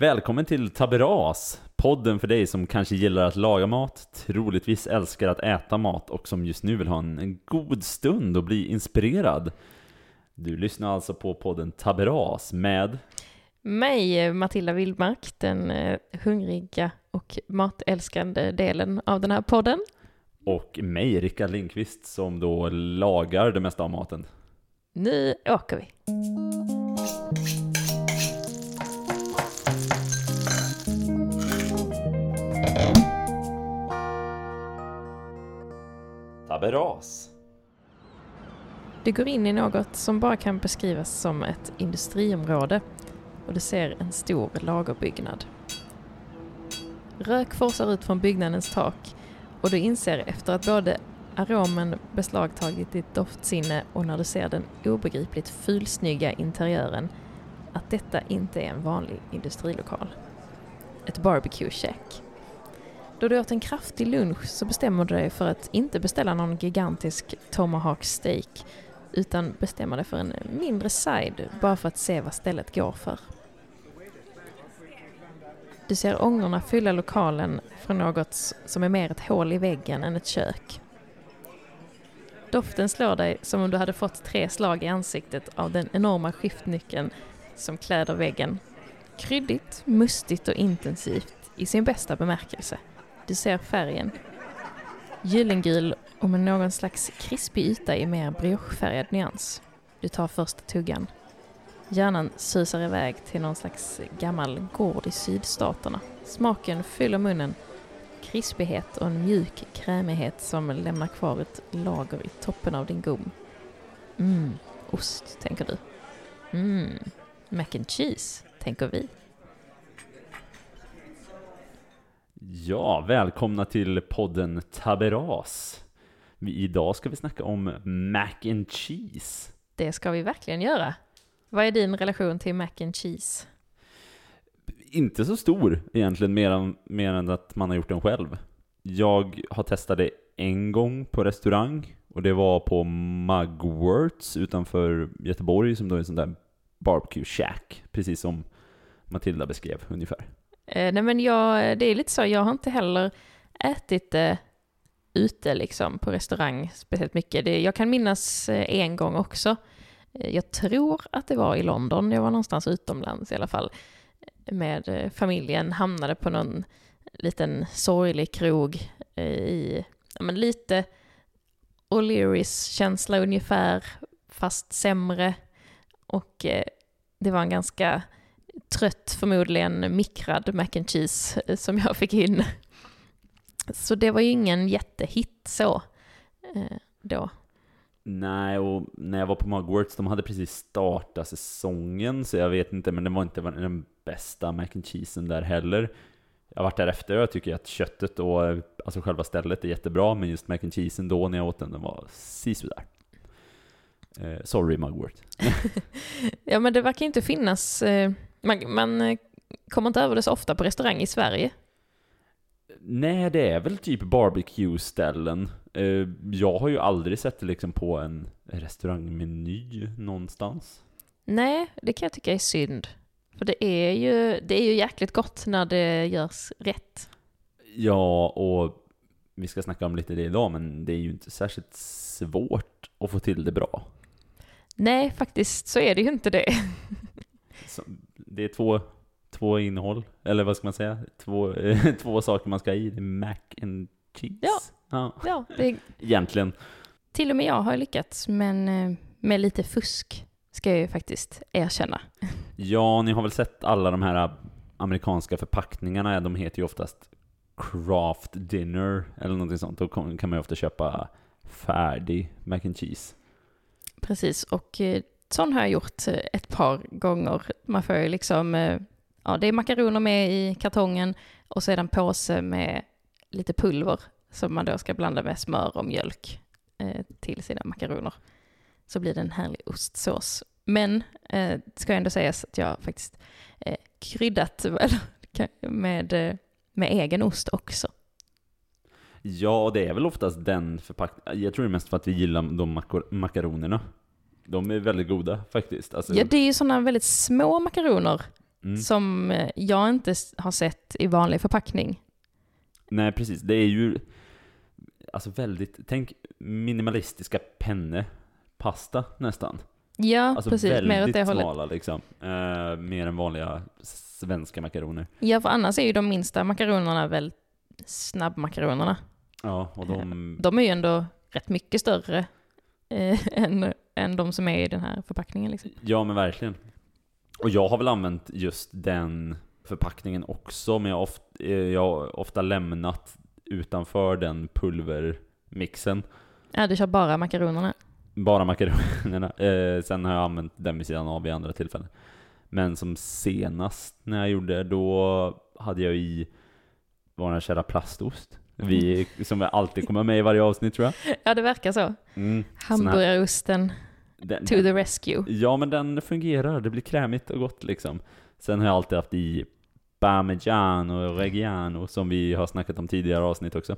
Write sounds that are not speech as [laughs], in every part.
Välkommen till Taberas, podden för dig som kanske gillar att laga mat, troligtvis älskar att äta mat och som just nu vill ha en, en god stund och bli inspirerad. Du lyssnar alltså på podden Taberas med mig, Matilda Wildmark, den eh, hungriga och matälskande delen av den här podden. och mig, Rickard Lindqvist, som då lagar det mesta av maten. Nu åker vi. Taberas. Du går in i något som bara kan beskrivas som ett industriområde och du ser en stor lagerbyggnad. Rök forsar ut från byggnadens tak och du inser efter att både aromen beslagtagit ditt doftsinne och när du ser den obegripligt fulsnygga interiören att detta inte är en vanlig industrilokal. Ett barbecue-käk. Då du åt en kraftig lunch så bestämmer du dig för att inte beställa någon gigantisk tomahawk steak utan bestämmer dig för en mindre side bara för att se vad stället går för. Du ser ångorna fylla lokalen från något som är mer ett hål i väggen än ett kök. Doften slår dig som om du hade fått tre slag i ansiktet av den enorma skiftnyckeln som kläder väggen. Kryddigt, mustigt och intensivt i sin bästa bemärkelse. Du ser färgen. Gyllengul och med någon slags krispig yta i mer briochefärgad nyans. Du tar första tuggan. Hjärnan susar iväg till någon slags gammal gård i sydstaterna. Smaken fyller munnen. Krispighet och en mjuk krämighet som lämnar kvar ett lager i toppen av din gom. Mm, ost, tänker du. Mm, mac and cheese, tänker vi. Ja, välkomna till podden Taberas. Idag ska vi snacka om mac and cheese. Det ska vi verkligen göra. Vad är din relation till mac and cheese? Inte så stor egentligen, mer än, mer än att man har gjort den själv. Jag har testat det en gång på restaurang och det var på Mugworts utanför Göteborg som då är en sån där barbecue shack, precis som Matilda beskrev ungefär. Eh, nej men jag, det är lite så, jag har inte heller ätit det ute liksom på restaurang speciellt mycket. Det, jag kan minnas eh, en gång också. Eh, jag tror att det var i London, jag var någonstans utomlands i alla fall. Med eh, familjen, hamnade på någon liten sorglig krog eh, i, ja men lite O'Learys känsla ungefär, fast sämre. Och eh, det var en ganska trött, förmodligen mikrad mac and cheese eh, som jag fick in. Så det var ju ingen jättehit så eh, då. Nej, och när jag var på Mugworts, de hade precis startat säsongen, så jag vet inte, men det var inte den bästa mac and cheesen där heller. Jag har varit där efter och jag tycker att köttet och alltså själva stället är jättebra, men just mac and cheesen då när jag åt den, den var sisådär. Eh, sorry Mugwort. [laughs] Ja men det verkar inte finnas, eh, man, man eh, kommer inte över det så ofta på restaurang i Sverige. Nej, det är väl typ barbecue-ställen. Eh, jag har ju aldrig sett det liksom på en restaurangmeny någonstans. Nej, det kan jag tycka är synd. För det är ju, det är ju jäkligt gott när det görs rätt. Ja, och vi ska snacka om lite det idag, men det är ju inte särskilt svårt att få till det bra. Nej, faktiskt så är det ju inte det. [laughs] Det är två, två innehåll, eller vad ska man säga? Två, [laughs] två saker man ska ha i. Det är mac and cheese. Ja. ja. Ja, det, Egentligen. till och med jag har lyckats, men eh, med lite fusk ska jag ju faktiskt erkänna. [laughs] Ja, ni har väl sett alla de här amerikanska förpackningarna, de heter ju oftast craft dinner eller någonting sånt. Då kan man ju ofta köpa färdig mac and cheese. Precis, och eh, sån har jag gjort eh, ett par gånger. Man får ju liksom, eh, ja det är makaroner med i kartongen och så är det en påse med lite pulver som man då ska blanda med smör och mjölk eh, till sina makaroner. Så blir det en härlig ostsås. Men eh, ska ändå sägas att jag faktiskt eh, kryddat [laughs] med, eh, med egen ost också. Ja, det är väl oftast den förpackningen. Jag tror det är mest för att vi gillar de makaronerna. De är väldigt goda faktiskt. Alltså, Ja, det är ju sådana väldigt små makaroner Mm. som eh, jag inte har sett i vanlig förpackning. Nej, precis. Det är ju alltså väldigt, tänk minimalistiska pennepasta nästan. Ja, Alltså precis. Mer åt det hållet. smala liksom. Eh, mer än vanliga svenska makaroner. Ja, för annars är ju de minsta makaronerna väl snabbmakaronerna. Ja, och de... De är ju ändå rätt mycket större eh, [laughs] än, än de som är i den här förpackningen. Liksom. Ja, men verkligen. Och jag har väl använt just den förpackningen också, men jag har ofta, jag har ofta lämnat utanför den pulvermixen. Ja, du kör bara makaronerna. Bara makaronerna. [laughs] Eh, sen har jag använt den vid sidan av i andra tillfällen. Men som senast när jag gjorde, då hade jag i vår kära plastost. Vi, som alltid kommer med i varje avsnitt tror jag. [laughs] Ja, det verkar så. Mm, Hamburgarosten den, to the rescue. Ja, men den fungerar. Det blir krämigt och gott liksom. Sen har jag alltid haft i parmigiano och reggiano som vi har snackat om tidigare avsnitt också.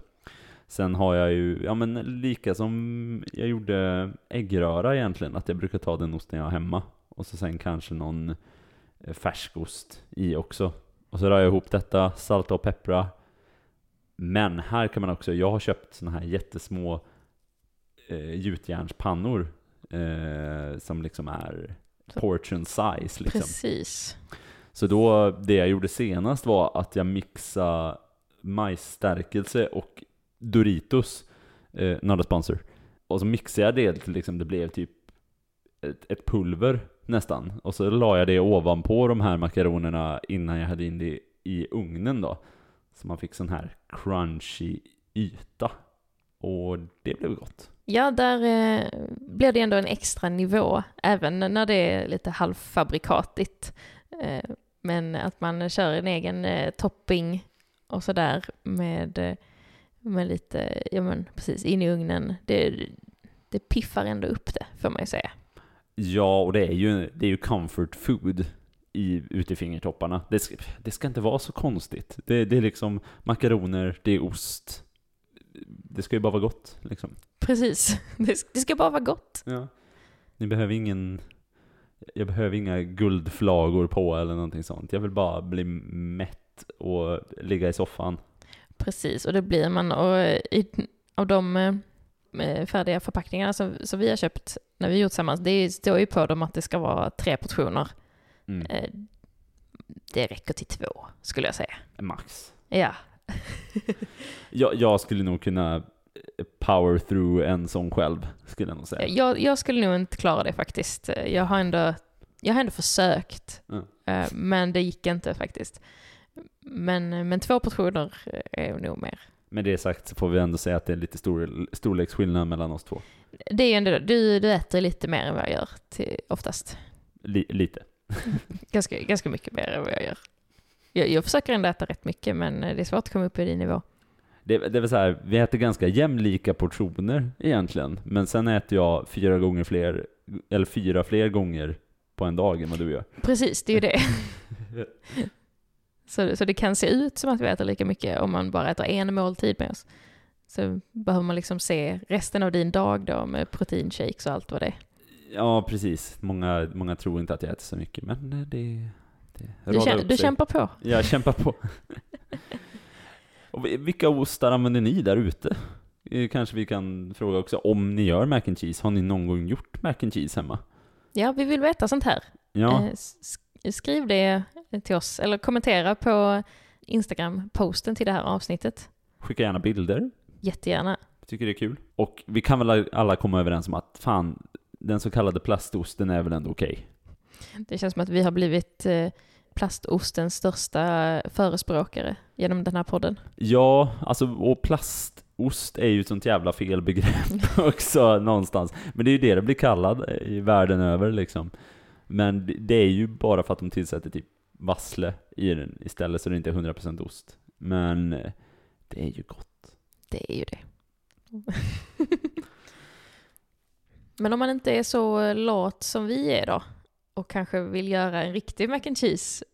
Sen har jag ju, ja men lika som jag gjorde äggröra egentligen, att jag brukar ta den osten jag har hemma. Och så sen kanske någon eh, färskost i också. Och så rör jag ihop detta, salta och peppra. Men här kan man också, jag har köpt såna här jättesmå eh, gjutjärnspannor eh, som liksom är portion size liksom. Precis. Så då, det jag gjorde senast var att jag mixade majsstärkelse och Doritos, eh, not a sponsor. Och så mixade jag det till liksom, det blev typ ett, ett pulver nästan. Och så la jag det ovanpå de här makaronerna innan jag hade in det i ugnen då. Så man fick sån här crunchy yta. Och det blev gott. Ja, där eh, blir det ändå en extra nivå, även när det är lite halvfabrikatigt. Eh, men att man kör en egen eh, topping och sådär med, eh, med lite, ja men precis, in i ugnen. Det, det piffar ändå upp det, får man ju säga. Ja, och det är ju, det är ju comfort food i, ute i fingertopparna. Det ska, det ska inte vara så konstigt. Det, det är liksom makaroner, det är ost. Det ska ju bara vara gott liksom. Precis, [laughs] det, ska bara vara gott. Ja. Ni behöver ingen... Jag behöver inga guldflagor på eller någonting sånt. Jag vill bara bli mätt och ligga i soffan. Precis, och det blir man. Och i, av de eh, färdiga förpackningarna som, som vi har köpt när vi gjort tillsammans, det står ju på dem att det ska vara tre portioner. Mm. Eh, det räcker till två, skulle jag säga. Max. Ja, [laughs] Jag, jag skulle nog kunna eh, power through en sån själv, skulle jag nog säga. jag, jag skulle nog inte klara det faktiskt. Jag har ändå, jag har ändå försökt, Mm. eh, men det gick inte faktiskt. Men, men två portioner är nog mer. Med det sagt så får vi ändå säga att det är lite stor, storleksskillnad mellan oss två. Det är ju ändå, du, du äter lite mer än vad jag gör till, oftast. Li, lite. [laughs] Ganska, ganska mycket mer än vad jag gör. Jag, jag försöker ändå äta rätt mycket, men det är svårt att komma upp i din nivå. Det, det är väl så här, vi äter ganska jämlika portioner egentligen. Men sen äter jag fyra gånger fler, eller fyra fler gånger på en dag än vad du gör. Precis, det är ju det. [laughs] så, så det kan se ut som att vi äter lika mycket om man bara äter en måltid med oss. Så behöver man liksom se resten av din dag då med proteinshakes och allt vad det är. Ja, precis. Många, många tror inte att jag äter så mycket, men det, det Du, radar kä- upp du kämpar på. Jag kämpar på. [laughs] Och vi- vilka ostar använder ni där ute? Kanske vi kan fråga också, om ni gör mac and cheese, har ni någon gång gjort mac and cheese hemma? Ja, vi vill veta sånt här. Ja, Eh, sk- skriv det till oss eller kommentera på Instagram-posten till det här avsnittet. skicka gärna bilder. Jättegärna. Jag tycker det är kul. Och vi kan väl alla komma överens om att fan, den så kallade plastosten är väl ändå okej? Det känns som att vi har blivit eh, plastostens största förespråkare genom den här podden. Ja, alltså och plastost är ju ett sånt jävla felbegrepp [laughs] [laughs] också någonstans. Men det är ju det det blir kallad i världen över liksom. Men det- är ju bara för att de tillsätter typ vassle i den istället så det inte är 100% ost. Men eh, det är ju gott. Det är ju det. [laughs] Men om man inte är så lat som vi är då och kanske vill göra en riktig mac and cheese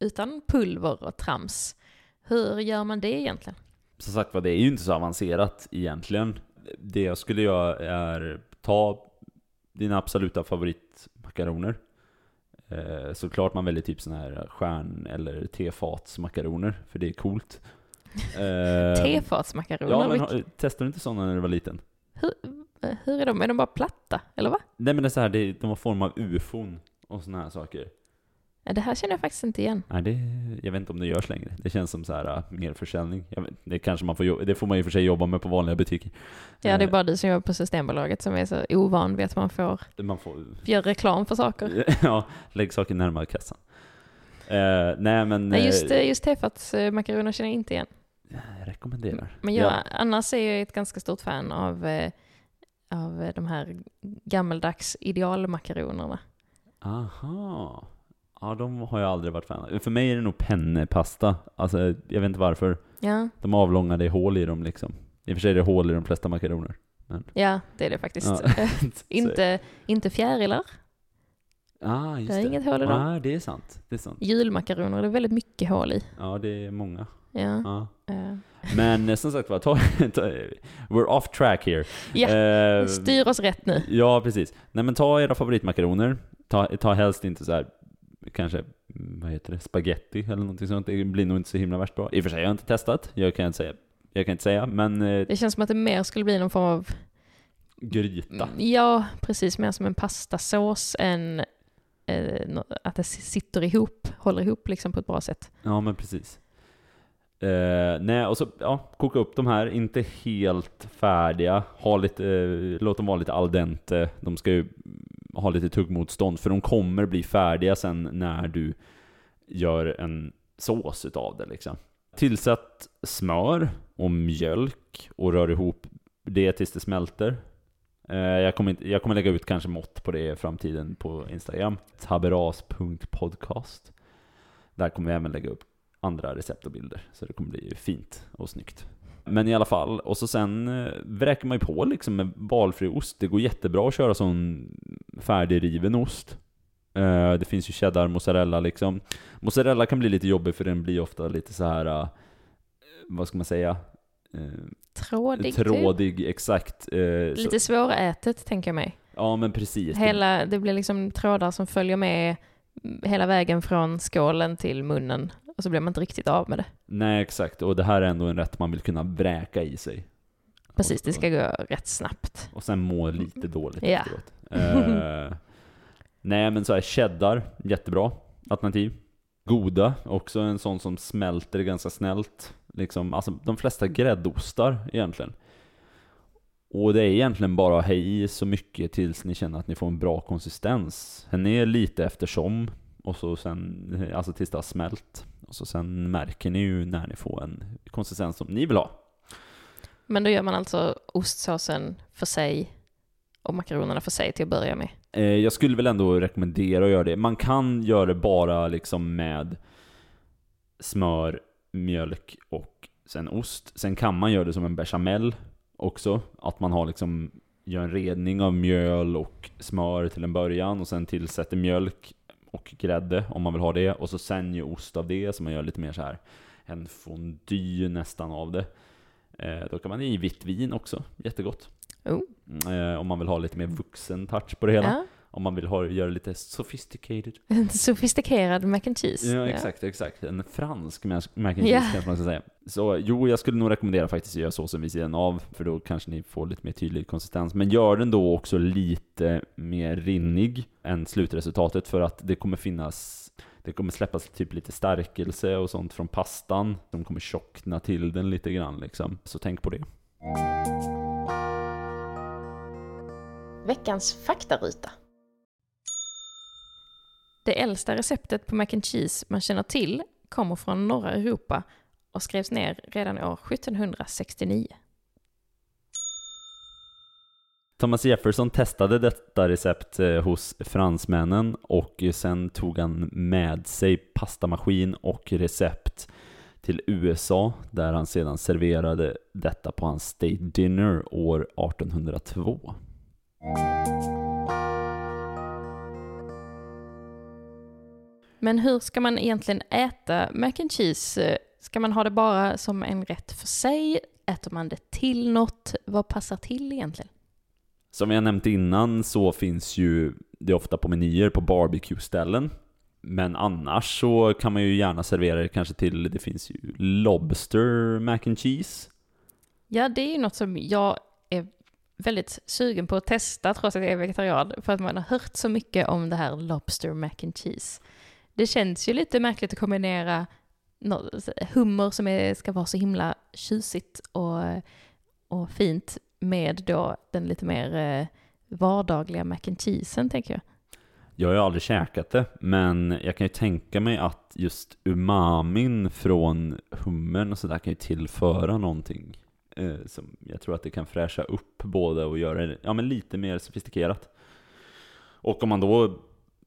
utan pulver och trams, hur gör man det egentligen? Som sagt var, det är ju inte så avancerat egentligen. Det jag skulle göra är ta dina absoluta favoritmakaroner. Eh, såklart man väljer typ såna här stjärn eller tefatsmakaroner, för det är coolt. [laughs] Eh, Tefatsmakaroner, Ja, men har, testade du inte sådana när du var liten? hur, hur är de? Är de bara platta, eller va? Nej men det är så här, det, de har form av ufon och såna här saker. Det här känner jag faktiskt inte igen. Nej, det, jag vet inte om det görs längre. Det känns som så här uh, mer försäljning. Vet, det, kanske man får, det får man ju för sig jobba med på vanliga butiker. Ja, det är Eh, bara du som jobbar på Systembolaget som är så ovan vid att man får Man får, göra reklam för saker. [laughs] ja, lägg saker närmare kassan. Eh, nej men... Nej, just, eh, just tefatsmakaroner känner jag inte igen. jag rekommenderar. Men jag, Ja. annars är jag ett ganska stort fan av, av de här gammeldags idealmakaronerna. Aha. Ja, de har jag aldrig varit fan av. För mig är det nog pennepasta. Alltså, jag vet inte varför. Ja, De avlånga, det är hål i dem liksom. I och för sig är det hål i de flesta makaroner. ja det är det faktiskt. Ja. [laughs] [laughs] Inte, inte fjärilar, Ah, just det är det. inget hål i dem. Nej, det är sant. Det är sant. Julmakaroner, det är väldigt mycket hål i. Ja, det är många. Ja. Ja. eh. Men eh, som sagt var, [laughs] we're off track here. Ja, Eh, styr oss rätt nu. Ja, precis. Nej men ta era favoritmakaroner. Ta, ta helst inte så här, kanske, mm, vad heter det, spaghetti eller någonting sånt. Det blir nog inte så himla värst bra. I och för sig har jag inte testat, jag kan inte säga, jag kan inte säga, men eh, Det känns som att det mer skulle bli någon form av, gryta. ja precis, mer som en pastasås än eh, att det sitter ihop, håller ihop liksom på ett bra sätt. Ja, men precis. Eh, nej, och så, ja, koka upp de här, inte helt färdiga. Ha lite, eh, låt dem vara lite al dente. De ska ju ha lite tuggmotstånd, för de kommer bli färdiga sen när du gör en sås utav det liksom. Tillsätt smör och mjölk och rör ihop det tills det smälter. Eh, jag, kommer inte, jag kommer lägga ut kanske mått på det i framtiden på Instagram. Taberas.podcast. Där kommer jag även lägga upp andra recept och bilder. Så det kommer bli fint och snyggt. Men i alla fall, och så sen eh, vräker man ju på liksom med valfri ost. Det går jättebra att köra sån färdigriven ost. Eh, det finns ju cheddar, mozzarella liksom. Mozzarella kan bli lite jobbig för den blir ofta lite så här. eh, vad ska man säga? Eh, Trådig, typ. trådig, exakt. Lite svårätet tänker jag mig. ja men precis. Hela, det blir liksom trådar som följer med hela vägen från skålen till munnen och så blir man inte riktigt av med det. Nej exakt, och det här är ändå en rätt man vill kunna vräka i sig. Precis, det ska gå rätt snabbt. Och sen må lite dåligt Ja. efteråt. Eh, [laughs] nej men så här cheddar, jättebra alternativ. Goda, också en sån som smälter ganska snällt. Liksom, alltså de flesta gräddostar egentligen. Och det är egentligen bara att ha i så mycket tills ni känner att ni får en bra konsistens. Den är lite eftersom, och så sen, alltså tills det har smält. Och så sen märker ni ju när ni får en konsistens som ni vill ha. Men då gör man alltså ostsåsen för sig och makaronerna för sig till att börja med. Eh, jag skulle väl ändå rekommendera att göra det. Man kan göra det bara liksom med smör, mjölk och sen ost. Sen kan man göra det som en bechamel också. Att man har liksom, gör en redning av mjöl och smör till en början och sen tillsätter mjölk och grädde om man vill ha det. Och så ost av det, så man gör lite mer så här en fondue nästan av det. Eh, då kan man i vitt vin också, jättegott. Oh. Eh, om man vill ha lite mer vuxen touch på det hela. Ja. Om man vill ha, göra lite sophisticated. En [laughs] sofistikerad mac and cheese. Ja, exakt, exakt. En fransk mac and cheese Ja. kanske man ska säga. Så jo, jag skulle nog rekommendera faktiskt att göra såsen vid sidan av, för då kanske ni får lite mer tydlig konsistens. Men gör den då också lite mer rinnig än slutresultatet, för att det kommer finnas det kommer släppas typ lite stärkelse och sånt från pastan. De kommer tjockna till den lite grann liksom. Så tänk på det. Veckans faktaruta. Det äldsta receptet på mac and cheese man känner till kommer från norra Europa och skrevs ner redan år 1769. Thomas Jefferson testade detta recept eh, hos fransmännen och sen tog han med sig pastamaskin och recept till USA där han sedan serverade detta på hans State Dinner år 1802. Men hur ska man egentligen äta mac and cheese? Ska man ha det bara som en rätt för sig? Äter man det till något? Vad passar till egentligen? Som jag nämnt innan så finns ju det ofta på menyer på barbecue-ställen. Men annars så kan man ju gärna servera det kanske till, det finns ju Lobster mac and cheese. Ja, det är ju något som jag är väldigt sugen på att testa trots att jag är vegetarian. För att man har hört så mycket om det här Lobster mac and cheese. Det känns ju lite märkligt att kombinera hummer som är, ska vara så himla tjusigt och, och fint med då den lite mer eh, vardagliga mac and cheesen, tänker jag. Jag har ju aldrig käkat det, men jag kan ju tänka mig att just umamin från hummern och sådär kan ju tillföra någonting. Eh, som jag tror att det kan fräscha upp både och göra det ja, men lite mer sofistikerat. Och om man då,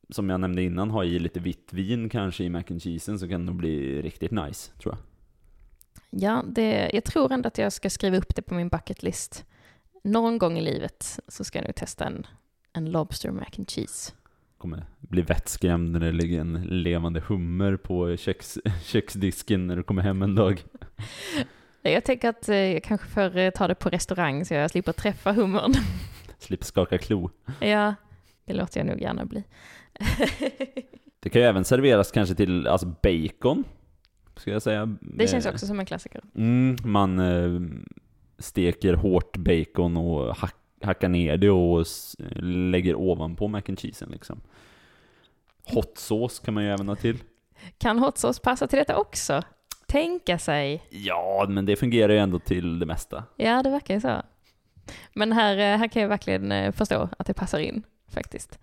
som jag nämnde innan, har i lite vitt vin kanske i mac and cheesen så kan det bli riktigt nice, tror jag. Ja, det, jag tror ändå att jag ska skriva upp det på min bucket list. Någon gång i livet så ska jag nog testa en, en Lobster mac and cheese kommer bli vettskrämd när det ligger en levande hummer på köks, [laughs] köksdisken när du kommer hem en dag. [laughs] Jag tänker att eh, jag kanske får eh, ta det på restaurang så jag slipper träffa hummern. Slipper skaka klo. [laughs] Ja, det låter jag nog gärna bli. [laughs] det kan ju även serveras kanske till alltså bacon, ska jag säga. Det känns också som en klassiker. Mm, man eh, steker hårt bacon och hack, hackar ner det och lägger ovanpå mac and cheesen liksom. Hot sauce kan man ju även ha till. Kan hot sauce passa till detta också? Tänka sig. Ja, men det fungerar ju ändå till det mesta. Ja, det verkar ju så. Men här, eh, här kan jag verkligen eh, förstå att det passar in, faktiskt.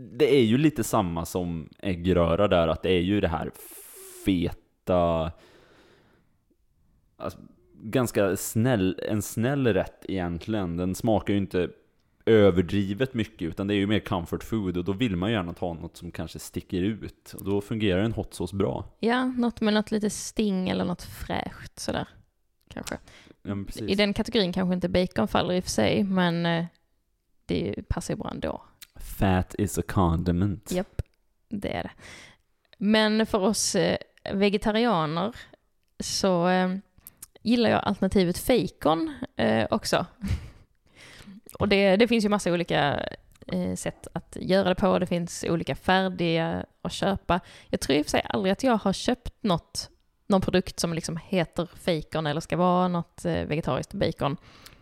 Det är ju lite samma som äggröra där, att det är ju det här feta, alltså, ganska snäll, en snäll rätt egentligen. Den smakar ju inte överdrivet mycket, utan det är ju mer comfort food och då vill man gärna ta något som kanske sticker ut. Och då fungerar en hot sauce bra. Ja, något med något lite sting eller något fräscht sådär. Kanske. Ja, I den kategorin kanske inte bacon faller i och för sig, men eh, det passar ju bra ändå. Fat is a condiment. Japp, det är det. Men för oss eh, vegetarianer så eh, gillar jag alternativet fejkon också. [laughs] Och det, det finns ju massa olika eh, sätt att göra det på. Det finns olika färdiga att köpa. Jag tror i och för sig aldrig att jag har köpt något, någon produkt som liksom heter fejkon eller ska vara något eh, vegetariskt bacon.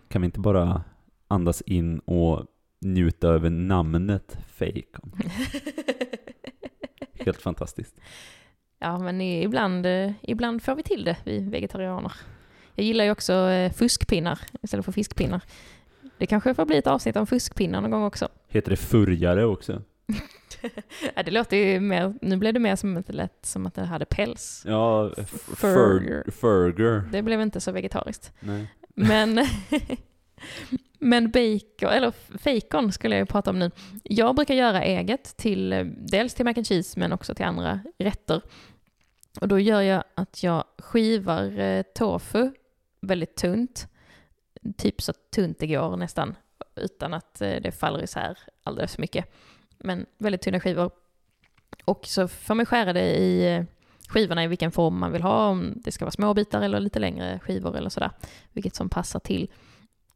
Kan vi inte bara andas in och njuta över namnet fejkon? [laughs] Helt fantastiskt. Ja, men ibland, eh, ibland får vi till det, vi vegetarianer. Jag gillar ju också eh, fuskpinnar istället för fiskpinnar. Det kanske får bli ett avsnitt om fuskpinnar någon gång också. Heter det furgare också? [laughs] ja, det låter ju mer, nu blev det mer som att det lät som att det hade päls. Ja, furger. furger. Det blev inte så vegetariskt. Nej. Men, [laughs] men bacon, eller fejkon skulle jag ju prata om nu. Jag brukar göra eget till, eh, dels till mac and cheese men också till andra rätter. Och då gör jag att jag skivar eh, tofu väldigt tunt typ så tunt det går nästan, utan att eh, det faller isär alldeles för mycket. Men väldigt tunna skivor. Och så får man skära det i skivorna i vilken form man vill ha, om det ska vara små bitar eller lite längre skivor eller sådär, vilket som passar till.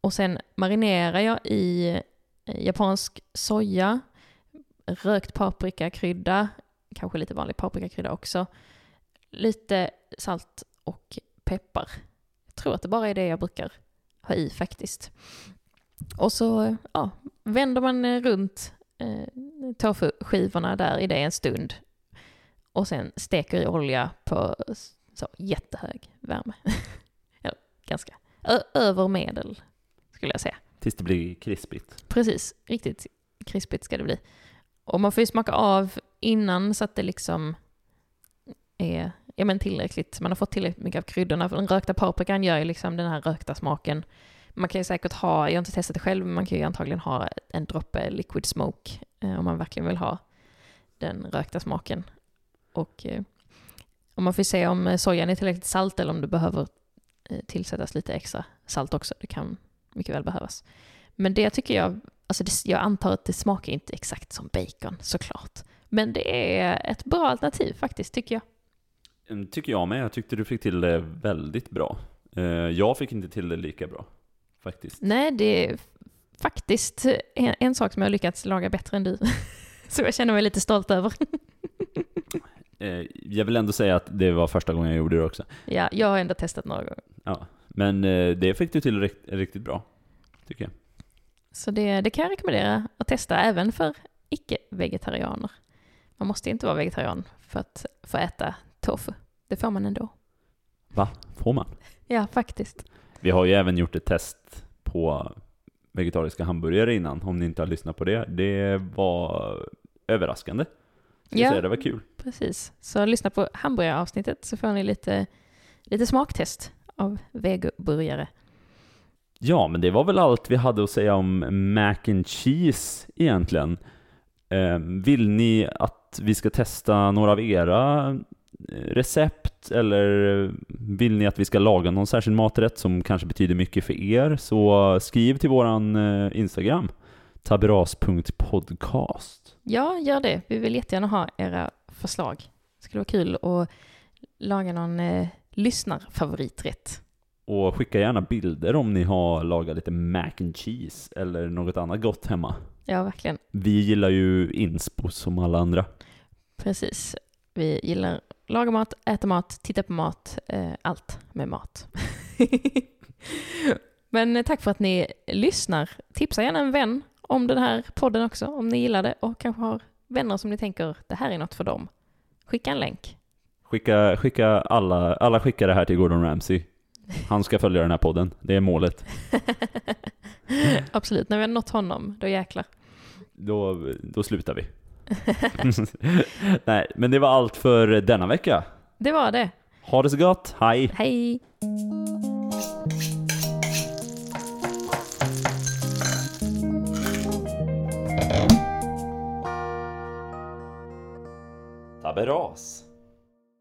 Och sen marinerar jag i eh, japansk soja, rökt paprikakrydda, kanske lite vanlig paprikakrydda också, lite salt och peppar. Jag tror att det bara är det jag brukar ha i faktiskt. Och så ja, vänder man runt eh, tofu-skivorna där i det en stund. Och sen steker i olja på så jättehög värme. [laughs] ja, ganska över medel skulle jag säga. Tills det blir krispigt. Precis, riktigt krispigt ska det bli. Och man får ju smaka av innan så att det liksom är ja, men tillräckligt. Man har fått tillräckligt mycket av kryddorna. För den rökta paprikan gör ju liksom den här rökta smaken. Man kan ju säkert ha, jag har inte testat det själv, men man kan ju antagligen ha en droppe liquid smoke eh, om man verkligen vill ha den rökta smaken. Och eh, om man får se om sojan är tillräckligt salt eller om det behöver eh, tillsättas lite extra salt också. Det kan mycket väl behövas. Men det tycker jag, alltså det, jag antar att det smakar inte exakt som bacon såklart. Men det är ett bra alternativ faktiskt, tycker jag. Mm, tycker jag med. Jag tyckte du fick till det väldigt bra. Eh, jag fick inte till det lika bra, faktiskt. Nej, det faktiskt en, en sak som jag har lyckats laga bättre än du. [laughs] Så jag känner mig lite stolt över. Eh, jag vill ändå säga att det var första gången jag gjorde det också. Ja, jag har ändå testat några gånger. Men eh, det fick du till rikt, riktigt bra, tycker jag. Så det, det kan jag rekommendera att testa även för icke-vegetarianer. Man måste inte vara vegetarian för att få äta tofu. Det får man ändå. Va? Får man? Ja, faktiskt. Vi har ju även gjort ett test på vegetariska hamburgare innan, om ni inte har lyssnat på det. Det var överraskande. Ja. säga, det var kul. Precis. Så lyssna på hamburgaravsnittet så får ni lite, lite smaktest av vegoburgare. Ja, men det var väl allt vi hade att säga om mac and cheese egentligen. Eh, vill ni att vi ska testa några av era eh, recept eller vill ni att vi ska laga någon särskild maträtt som kanske betyder mycket för er så skriv till våran eh, Instagram taberas.podcast. Ja, gör det. Vi vill jättegärna ha era förslag. Det skulle vara kul att laga någon eh, lyssnarfavoriträtt. Och skicka gärna bilder om ni har lagat lite mac and cheese eller något annat gott hemma. Ja, verkligen. Vi gillar ju inspo som alla andra. Precis. Vi gillar laga mat, äta mat, titta på mat, eh, allt med mat. [laughs] Men tack för att ni lyssnar. Tipsa gärna en vän om den här podden också, om ni gillar det och kanske har vänner som ni tänker det här är något för dem. Skicka en länk. Skicka, skicka alla, alla skickar det här till Gordon Ramsay. Han ska följa den här podden, det är målet. [laughs] Absolut, när vi har nått honom, då jäklar. Då, då slutar vi. [laughs] Nej, men det var allt för denna vecka. Det var det. Ha det så gott, hej! Hej! Taberas.